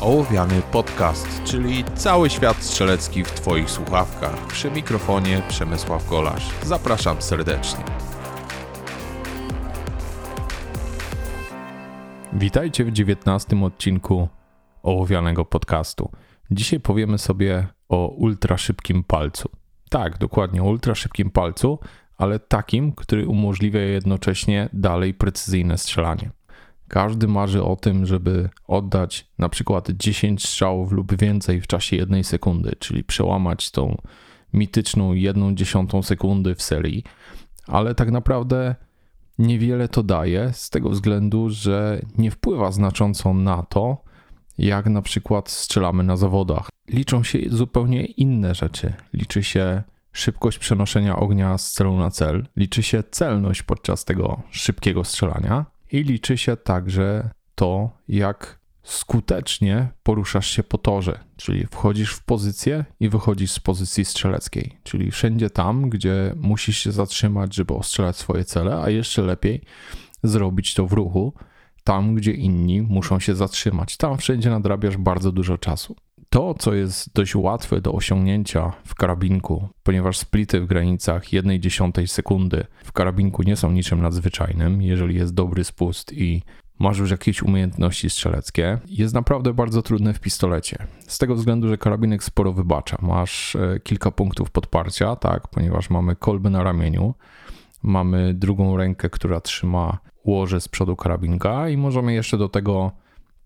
Ołowiany Podcast, czyli cały świat strzelecki w Twoich słuchawkach. Przy mikrofonie Przemysław Golasz. Zapraszam serdecznie. Witajcie w dziewiętnastym odcinku Ołowianego Podcastu. Dzisiaj powiemy sobie o ultra szybkim palcu. Tak, dokładnie o ultra szybkim palcu, ale takim, który umożliwia jednocześnie dalej precyzyjne strzelanie. Każdy marzy o tym, żeby oddać na przykład 10 strzałów lub więcej w czasie jednej sekundy, czyli przełamać tą mityczną jedną dziesiątą sekundy w serii, ale tak naprawdę niewiele to daje z tego względu, że nie wpływa znacząco na to, jak na przykład strzelamy na zawodach. Liczą się zupełnie inne rzeczy. Liczy się szybkość przenoszenia ognia z celu na cel, liczy się celność podczas tego szybkiego strzelania i liczy się także to, jak skutecznie poruszasz się po torze, czyli wchodzisz w pozycję i wychodzisz z pozycji strzeleckiej, czyli wszędzie tam, gdzie musisz się zatrzymać, żeby ostrzelać swoje cele, a jeszcze lepiej zrobić to w ruchu, tam gdzie inni muszą się zatrzymać. Tam wszędzie nadrabiasz bardzo dużo czasu. To, co jest dość łatwe do osiągnięcia w karabinku, ponieważ splity w granicach 1,1 sekundy w karabinku nie są niczym nadzwyczajnym, jeżeli jest dobry spust i masz już jakieś umiejętności strzeleckie, jest naprawdę bardzo trudne w pistolecie. Z tego względu, że karabinek sporo wybacza. Masz e, kilka punktów podparcia, tak, ponieważ mamy kolby na ramieniu, mamy drugą rękę, która trzyma łoże z przodu karabinka i możemy jeszcze do tego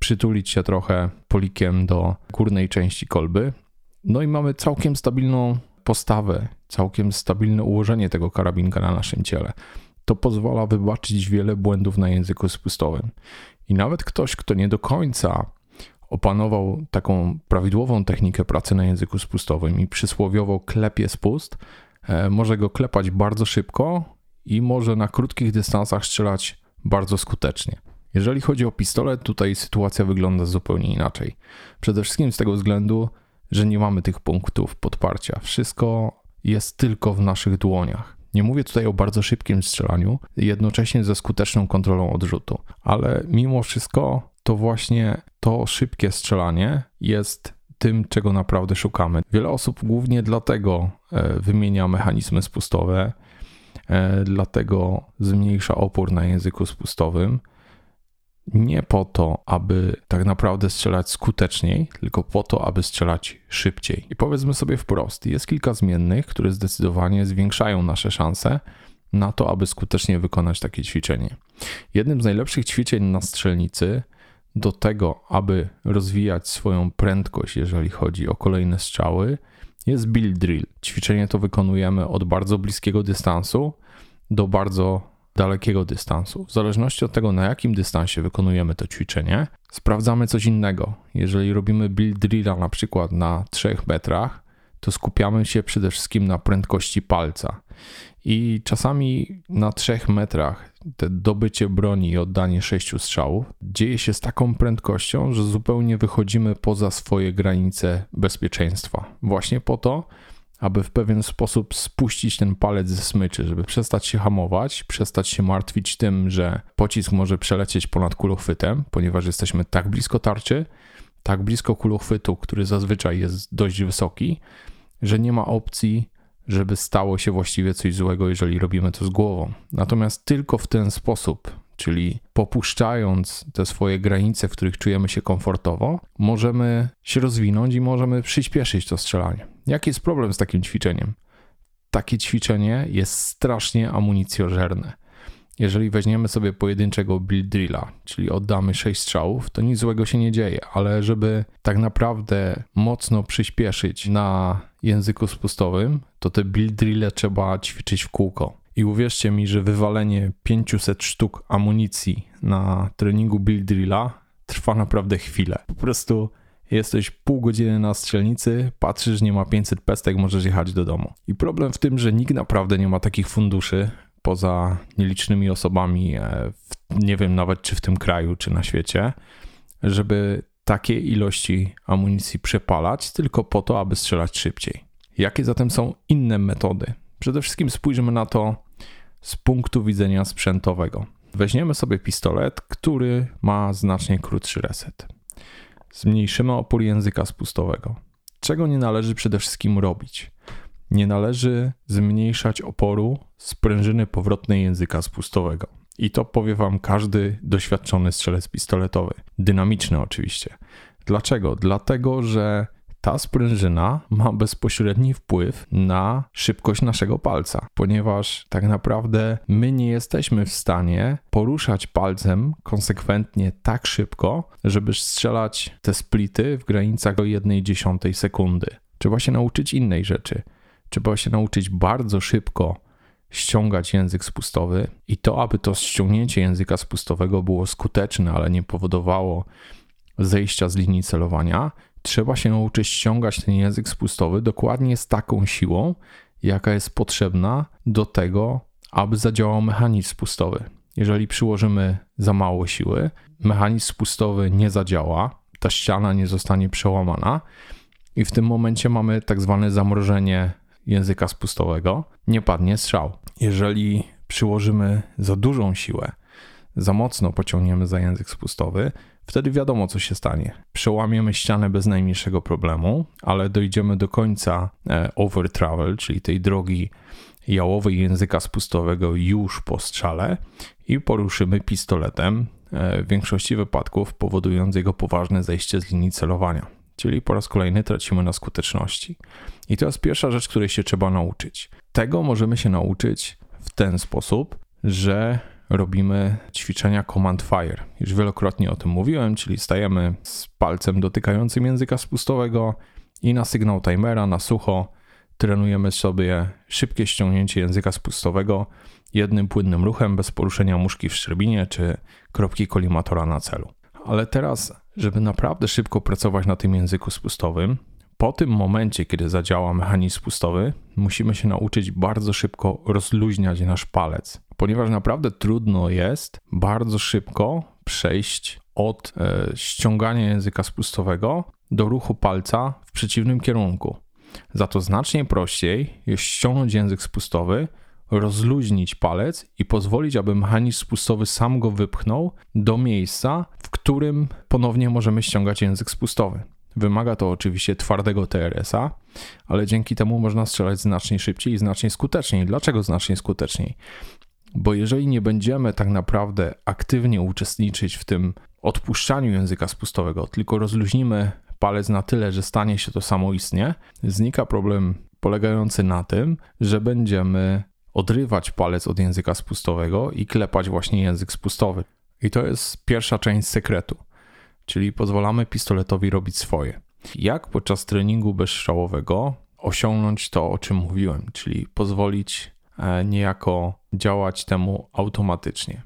przytulić się trochę polikiem do górnej części kolby. No i mamy całkiem stabilną postawę, całkiem stabilne ułożenie tego karabinka na naszym ciele. To pozwala wybaczyć wiele błędów na języku spustowym. I nawet ktoś, kto nie do końca opanował taką prawidłową technikę pracy na języku spustowym i przysłowiowo klepie spust, e, może go klepać bardzo szybko i może na krótkich dystansach strzelać bardzo skutecznie. Jeżeli chodzi o pistolet, tutaj sytuacja wygląda zupełnie inaczej. Przede wszystkim z tego względu, że nie mamy tych punktów podparcia. Wszystko jest tylko w naszych dłoniach. Nie mówię tutaj o bardzo szybkim strzelaniu, jednocześnie ze skuteczną kontrolą odrzutu, ale mimo wszystko to właśnie to szybkie strzelanie jest tym, czego naprawdę szukamy. Wiele osób głównie dlatego e, wymienia mechanizmy spustowe, e, dlatego zmniejsza opór na języku spustowym, nie po to, aby tak naprawdę strzelać skuteczniej, tylko po to, aby strzelać szybciej. I powiedzmy sobie wprost, jest kilka zmiennych, które zdecydowanie zwiększają nasze szanse na to, aby skutecznie wykonać takie ćwiczenie. Jednym z najlepszych ćwiczeń na strzelnicy do tego, aby rozwijać swoją prędkość, jeżeli chodzi o kolejne strzały, jest build drill. Ćwiczenie to wykonujemy od bardzo bliskiego dystansu do bardzo dalekiego dystansu. W zależności od tego, na jakim dystansie wykonujemy to ćwiczenie, sprawdzamy coś innego. Jeżeli robimy build drilla na przykład na 3 metrach, to skupiamy się przede wszystkim na prędkości palca. I czasami na 3 metrach te dobycie broni i oddanie 6 strzałów dzieje się z taką prędkością, że zupełnie wychodzimy poza swoje granice bezpieczeństwa. Właśnie po to, aby w pewien sposób spuścić ten palec ze smyczy, żeby przestać się hamować, przestać się martwić tym, że pocisk może przelecieć ponad kulochwytem, ponieważ jesteśmy tak blisko tarczy, tak blisko kulochwytu, który zazwyczaj jest dość wysoki, że nie ma opcji, żeby stało się właściwie coś złego, jeżeli robimy to z głową. Natomiast tylko w ten sposób, czyli popuszczając te swoje granice, w których czujemy się komfortowo, możemy się rozwinąć i możemy przyspieszyć to strzelanie. Jaki jest problem z takim ćwiczeniem? Takie ćwiczenie jest strasznie amunicjożerne. Jeżeli weźmiemy sobie pojedynczego build drilla, czyli oddamy 6 strzałów, to nic złego się nie dzieje, ale żeby tak naprawdę mocno przyspieszyć na języku spustowym, to te build drille trzeba ćwiczyć w kółko. I uwierzcie mi, że wywalenie 500 sztuk amunicji na treningu build drilla trwa naprawdę chwilę. Po prostu jesteś pół godziny na strzelnicy, patrzysz, nie ma 500 pestek, możesz jechać do domu. I problem w tym, że nikt naprawdę nie ma takich funduszy, poza nielicznymi osobami, e, w, nie wiem nawet czy w tym kraju, czy na świecie, żeby takie ilości amunicji przepalać tylko po to, aby strzelać szybciej. Jakie zatem są inne metody? Przede wszystkim spójrzmy na to z punktu widzenia sprzętowego. Weźmiemy sobie pistolet, który ma znacznie krótszy reset. Zmniejszymy opór języka spustowego. Czego nie należy przede wszystkim robić? Nie należy zmniejszać oporu sprężyny powrotnej języka spustowego. I to powie Wam każdy doświadczony strzelec pistoletowy. Dynamiczny oczywiście. Dlaczego? Dlatego, że ta sprężyna ma bezpośredni wpływ na szybkość naszego palca, ponieważ tak naprawdę my nie jesteśmy w stanie poruszać palcem konsekwentnie tak szybko, żeby strzelać te splity w granicach do 1,1 sekundy. Trzeba się nauczyć innej rzeczy. Trzeba się nauczyć bardzo szybko ściągać język spustowy i to, aby to ściągnięcie języka spustowego było skuteczne, ale nie powodowało zejścia z linii celowania, trzeba się nauczyć ściągać ten język spustowy dokładnie z taką siłą, jaka jest potrzebna do tego, aby zadziałał mechanizm spustowy. Jeżeli przyłożymy za mało siły, mechanizm spustowy nie zadziała, ta ściana nie zostanie przełamana i w tym momencie mamy tak zwane zamrożenie języka spustowego, nie padnie strzał. Jeżeli przyłożymy za dużą siłę, za mocno pociągniemy za język spustowy, wtedy wiadomo, co się stanie. Przełamiemy ścianę bez najmniejszego problemu, ale dojdziemy do końca e, over travel, czyli tej drogi jałowej języka spustowego już po strzale i poruszymy pistoletem, e, w większości wypadków powodując jego poważne zejście z linii celowania. Czyli po raz kolejny tracimy na skuteczności. I to jest pierwsza rzecz, której się trzeba nauczyć. Tego możemy się nauczyć w ten sposób, że robimy ćwiczenia Command Fire. Już wielokrotnie o tym mówiłem, czyli stajemy z palcem dotykającym języka spustowego i na sygnał timera na sucho trenujemy sobie szybkie ściągnięcie języka spustowego jednym płynnym ruchem bez poruszenia muszki w szczerbinie czy kropki kolimatora na celu. Ale teraz, żeby naprawdę szybko pracować na tym języku spustowym, po tym momencie, kiedy zadziała mechanizm spustowy, musimy się nauczyć bardzo szybko rozluźniać nasz palec ponieważ naprawdę trudno jest bardzo szybko przejść od e, ściągania języka spustowego do ruchu palca w przeciwnym kierunku. Za to znacznie prościej jest ściągnąć język spustowy, rozluźnić palec i pozwolić, aby mechanizm spustowy sam go wypchnął do miejsca, w którym ponownie możemy ściągać język spustowy. Wymaga to oczywiście twardego TRS-a, ale dzięki temu można strzelać znacznie szybciej i znacznie skuteczniej. Dlaczego znacznie skuteczniej? Bo jeżeli nie będziemy tak naprawdę aktywnie uczestniczyć w tym odpuszczaniu języka spustowego, tylko rozluźnimy palec na tyle, że stanie się to samoistnie, znika problem polegający na tym, że będziemy odrywać palec od języka spustowego i klepać właśnie język spustowy. I to jest pierwsza część sekretu, czyli pozwalamy pistoletowi robić swoje. Jak podczas treningu bezstrzałowego osiągnąć to, o czym mówiłem, czyli pozwolić E, niejako działać temu automatycznie.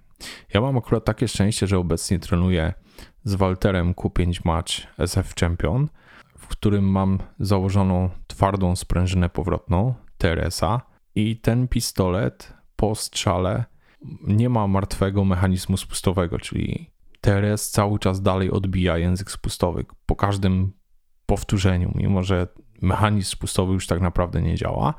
Ja mam akurat takie szczęście, że obecnie trenuję z Walterem Q5 Match SF Champion, w którym mam założoną twardą sprężynę powrotną TRS-a i ten pistolet po strzale nie ma martwego mechanizmu spustowego, czyli TRS cały czas dalej odbija język spustowy po każdym powtórzeniu, mimo że mechanizm spustowy już tak naprawdę nie działa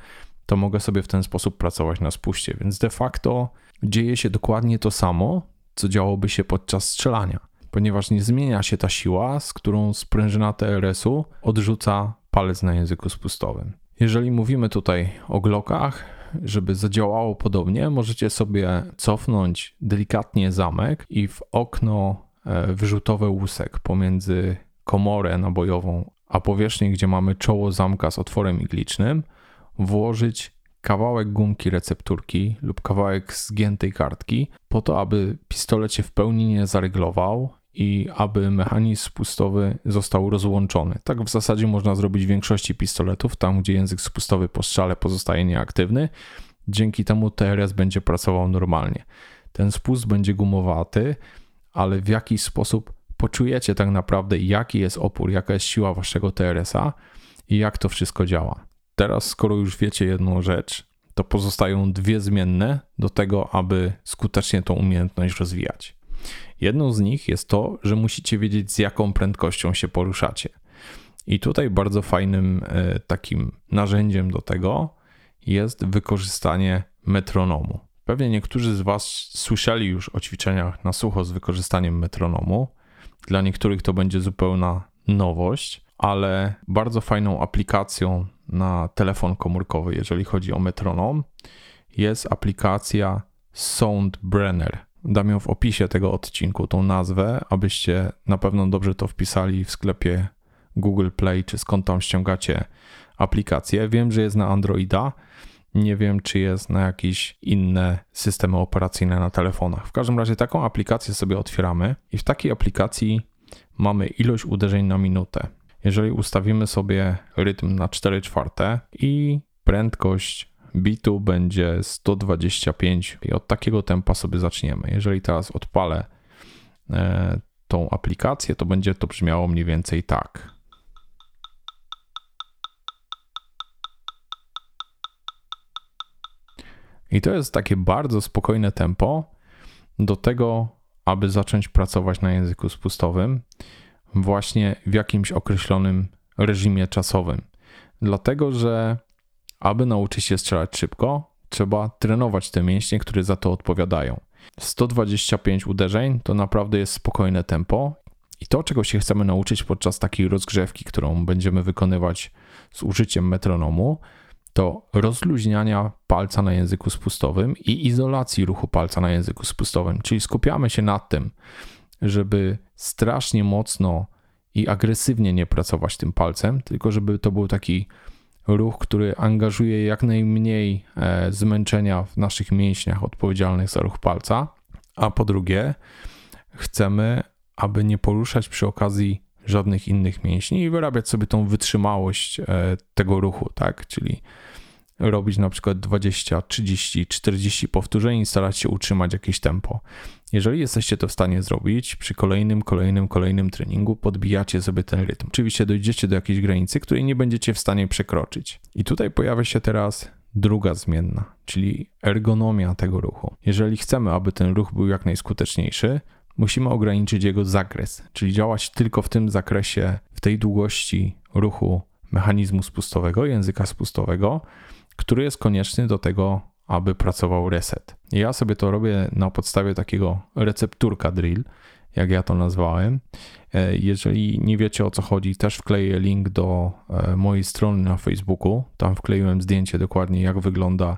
to mogę sobie w ten sposób pracować na spuście. Więc de facto dzieje się dokładnie to samo, co działoby się podczas strzelania, ponieważ nie zmienia się ta siła, z którą sprężyna TRS-u odrzuca palec na języku spustowym. Jeżeli mówimy tutaj o glokach, żeby zadziałało podobnie, możecie sobie cofnąć delikatnie zamek i w okno e, wyrzutowe łusek pomiędzy komorę nabojową a powierzchnię, gdzie mamy czoło zamka z otworem iglicznym, włożyć kawałek gumki recepturki lub kawałek zgiętej kartki, po to, aby pistolet się w pełni nie zaryglował i aby mechanizm spustowy został rozłączony. Tak w zasadzie można zrobić w większości pistoletów, tam gdzie język spustowy po strzale pozostaje nieaktywny. Dzięki temu TRS będzie pracował normalnie. Ten spust będzie gumowaty, ale w jakiś sposób poczujecie tak naprawdę, jaki jest opór, jaka jest siła waszego TRS-a i jak to wszystko działa. Teraz, skoro już wiecie jedną rzecz, to pozostają dwie zmienne do tego, aby skutecznie tą umiejętność rozwijać. Jedną z nich jest to, że musicie wiedzieć, z jaką prędkością się poruszacie. I tutaj bardzo fajnym e, takim narzędziem do tego jest wykorzystanie metronomu. Pewnie niektórzy z Was słyszeli już o ćwiczeniach na sucho z wykorzystaniem metronomu. Dla niektórych to będzie zupełna nowość, ale bardzo fajną aplikacją na telefon komórkowy, jeżeli chodzi o metronom, jest aplikacja Soundbrenner. Dam ją w opisie tego odcinku, tą nazwę, abyście na pewno dobrze to wpisali w sklepie Google Play, czy skąd tam ściągacie aplikację. Wiem, że jest na Androida. Nie wiem, czy jest na jakieś inne systemy operacyjne na telefonach. W każdym razie taką aplikację sobie otwieramy i w takiej aplikacji mamy ilość uderzeń na minutę. Jeżeli ustawimy sobie rytm na 4 czwarte i prędkość bitu będzie 125 i od takiego tempa sobie zaczniemy. Jeżeli teraz odpalę e, tą aplikację, to będzie to brzmiało mniej więcej tak. I to jest takie bardzo spokojne tempo do tego, aby zacząć pracować na języku spustowym właśnie w jakimś określonym reżimie czasowym. Dlatego, że aby nauczyć się strzelać szybko, trzeba trenować te mięśnie, które za to odpowiadają. 125 uderzeń to naprawdę jest spokojne tempo. I to, czego się chcemy nauczyć podczas takiej rozgrzewki, którą będziemy wykonywać z użyciem metronomu, to rozluźniania palca na języku spustowym i izolacji ruchu palca na języku spustowym. Czyli skupiamy się nad tym, żeby strasznie mocno i agresywnie nie pracować tym palcem, tylko żeby to był taki ruch, który angażuje jak najmniej e, zmęczenia w naszych mięśniach odpowiedzialnych za ruch palca. A po drugie, chcemy, aby nie poruszać przy okazji żadnych innych mięśni i wyrabiać sobie tą wytrzymałość e, tego ruchu, tak? Czyli robić na przykład 20, 30, 40 powtórzeń i starać się utrzymać jakieś tempo. Jeżeli jesteście to w stanie zrobić, przy kolejnym, kolejnym, kolejnym treningu podbijacie sobie ten rytm. Oczywiście dojdziecie do jakiejś granicy, której nie będziecie w stanie przekroczyć. I tutaj pojawia się teraz druga zmienna, czyli ergonomia tego ruchu. Jeżeli chcemy, aby ten ruch był jak najskuteczniejszy, musimy ograniczyć jego zakres, czyli działać tylko w tym zakresie, w tej długości ruchu mechanizmu spustowego, języka spustowego, który jest konieczny do tego, aby pracował reset. Ja sobie to robię na podstawie takiego recepturka drill, jak ja to nazwałem. E, jeżeli nie wiecie o co chodzi, też wkleję link do e, mojej strony na Facebooku. Tam wkleiłem zdjęcie dokładnie, jak wygląda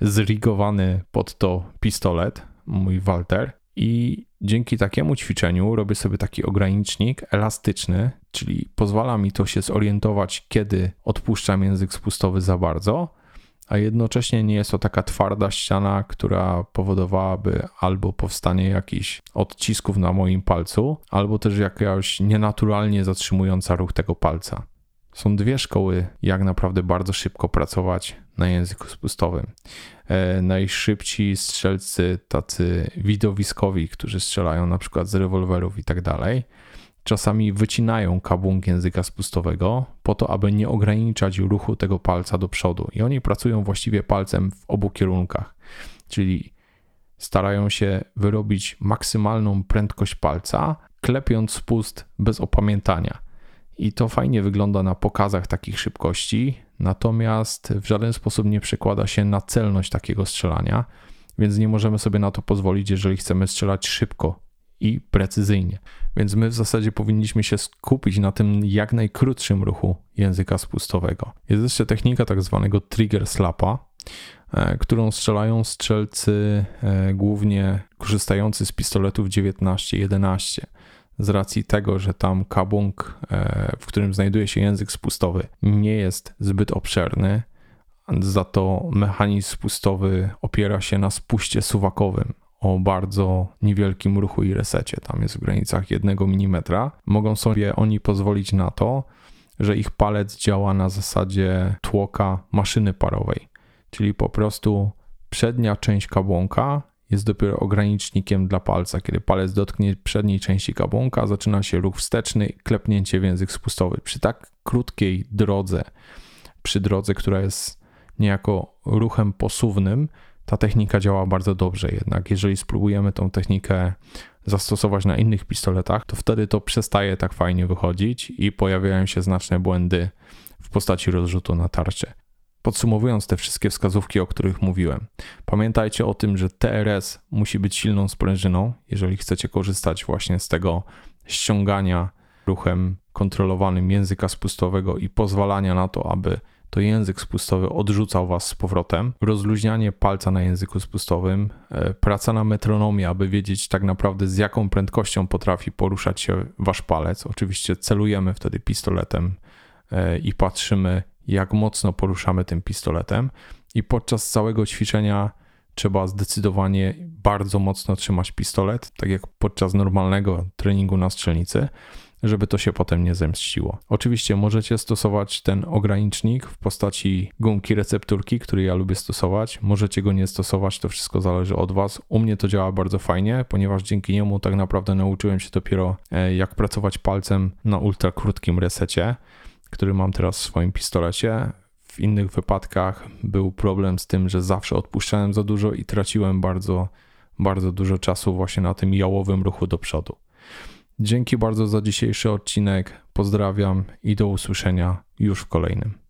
zrigowany pod to pistolet, mój Walter. I dzięki takiemu ćwiczeniu robię sobie taki ogranicznik elastyczny, czyli pozwala mi to się zorientować, kiedy odpuszczam język spustowy za bardzo, a jednocześnie nie jest to taka twarda ściana, która powodowałaby albo powstanie jakichś odcisków na moim palcu, albo też jakaś nienaturalnie zatrzymująca ruch tego palca. Są dwie szkoły, jak naprawdę bardzo szybko pracować na języku spustowym. E, najszybci strzelcy, tacy widowiskowi, którzy strzelają na przykład z rewolwerów i tak dalej, czasami wycinają kabłąk języka spustowego po to, aby nie ograniczać ruchu tego palca do przodu. I oni pracują właściwie palcem w obu kierunkach, czyli starają się wyrobić maksymalną prędkość palca, klepiąc spust bez opamiętania. I to fajnie wygląda na pokazach takich szybkości, natomiast w żaden sposób nie przekłada się na celność takiego strzelania, więc nie możemy sobie na to pozwolić, jeżeli chcemy strzelać szybko i precyzyjnie. Więc my w zasadzie powinniśmy się skupić na tym jak najkrótszym ruchu języka spustowego. Jest jeszcze technika tak zwanego trigger slapa, e, którą strzelają strzelcy e, głównie korzystający z pistoletów 19-11 z racji tego, że tam kabung, e, w którym znajduje się język spustowy, nie jest zbyt obszerny, za to mechanizm spustowy opiera się na spuście suwakowym, o bardzo niewielkim ruchu i resecie, tam jest w granicach 1 mm, mogą sobie oni pozwolić na to, że ich palec działa na zasadzie tłoka maszyny parowej, czyli po prostu przednia część kabłonka jest dopiero ogranicznikiem dla palca. Kiedy palec dotknie przedniej części kabłonka, zaczyna się ruch wsteczny, klepnięcie w język spustowy. Przy tak krótkiej drodze, przy drodze, która jest niejako ruchem posuwnym, ta technika działa bardzo dobrze, jednak jeżeli spróbujemy tą technikę zastosować na innych pistoletach, to wtedy to przestaje tak fajnie wychodzić i pojawiają się znaczne błędy w postaci rozrzutu na tarczę. Podsumowując te wszystkie wskazówki, o których mówiłem, pamiętajcie o tym, że TRS musi być silną sprężyną, jeżeli chcecie korzystać właśnie z tego ściągania ruchem kontrolowanym języka spustowego i pozwalania na to, aby to język spustowy odrzucał was z powrotem. Rozluźnianie palca na języku spustowym, e, praca na metronomie, aby wiedzieć tak naprawdę z jaką prędkością potrafi poruszać się wasz palec. Oczywiście celujemy wtedy pistoletem e, i patrzymy, jak mocno poruszamy tym pistoletem. I podczas całego ćwiczenia trzeba zdecydowanie bardzo mocno trzymać pistolet, tak jak podczas normalnego treningu na strzelnicy żeby to się potem nie zemściło. Oczywiście możecie stosować ten ogranicznik w postaci gumki recepturki, który ja lubię stosować. Możecie go nie stosować, to wszystko zależy od Was. U mnie to działa bardzo fajnie, ponieważ dzięki niemu tak naprawdę nauczyłem się dopiero e, jak pracować palcem na ultra krótkim resecie, który mam teraz w swoim pistolecie. W innych wypadkach był problem z tym, że zawsze odpuszczałem za dużo i traciłem bardzo, bardzo dużo czasu właśnie na tym jałowym ruchu do przodu. Dzięki bardzo za dzisiejszy odcinek. Pozdrawiam i do usłyszenia już w kolejnym.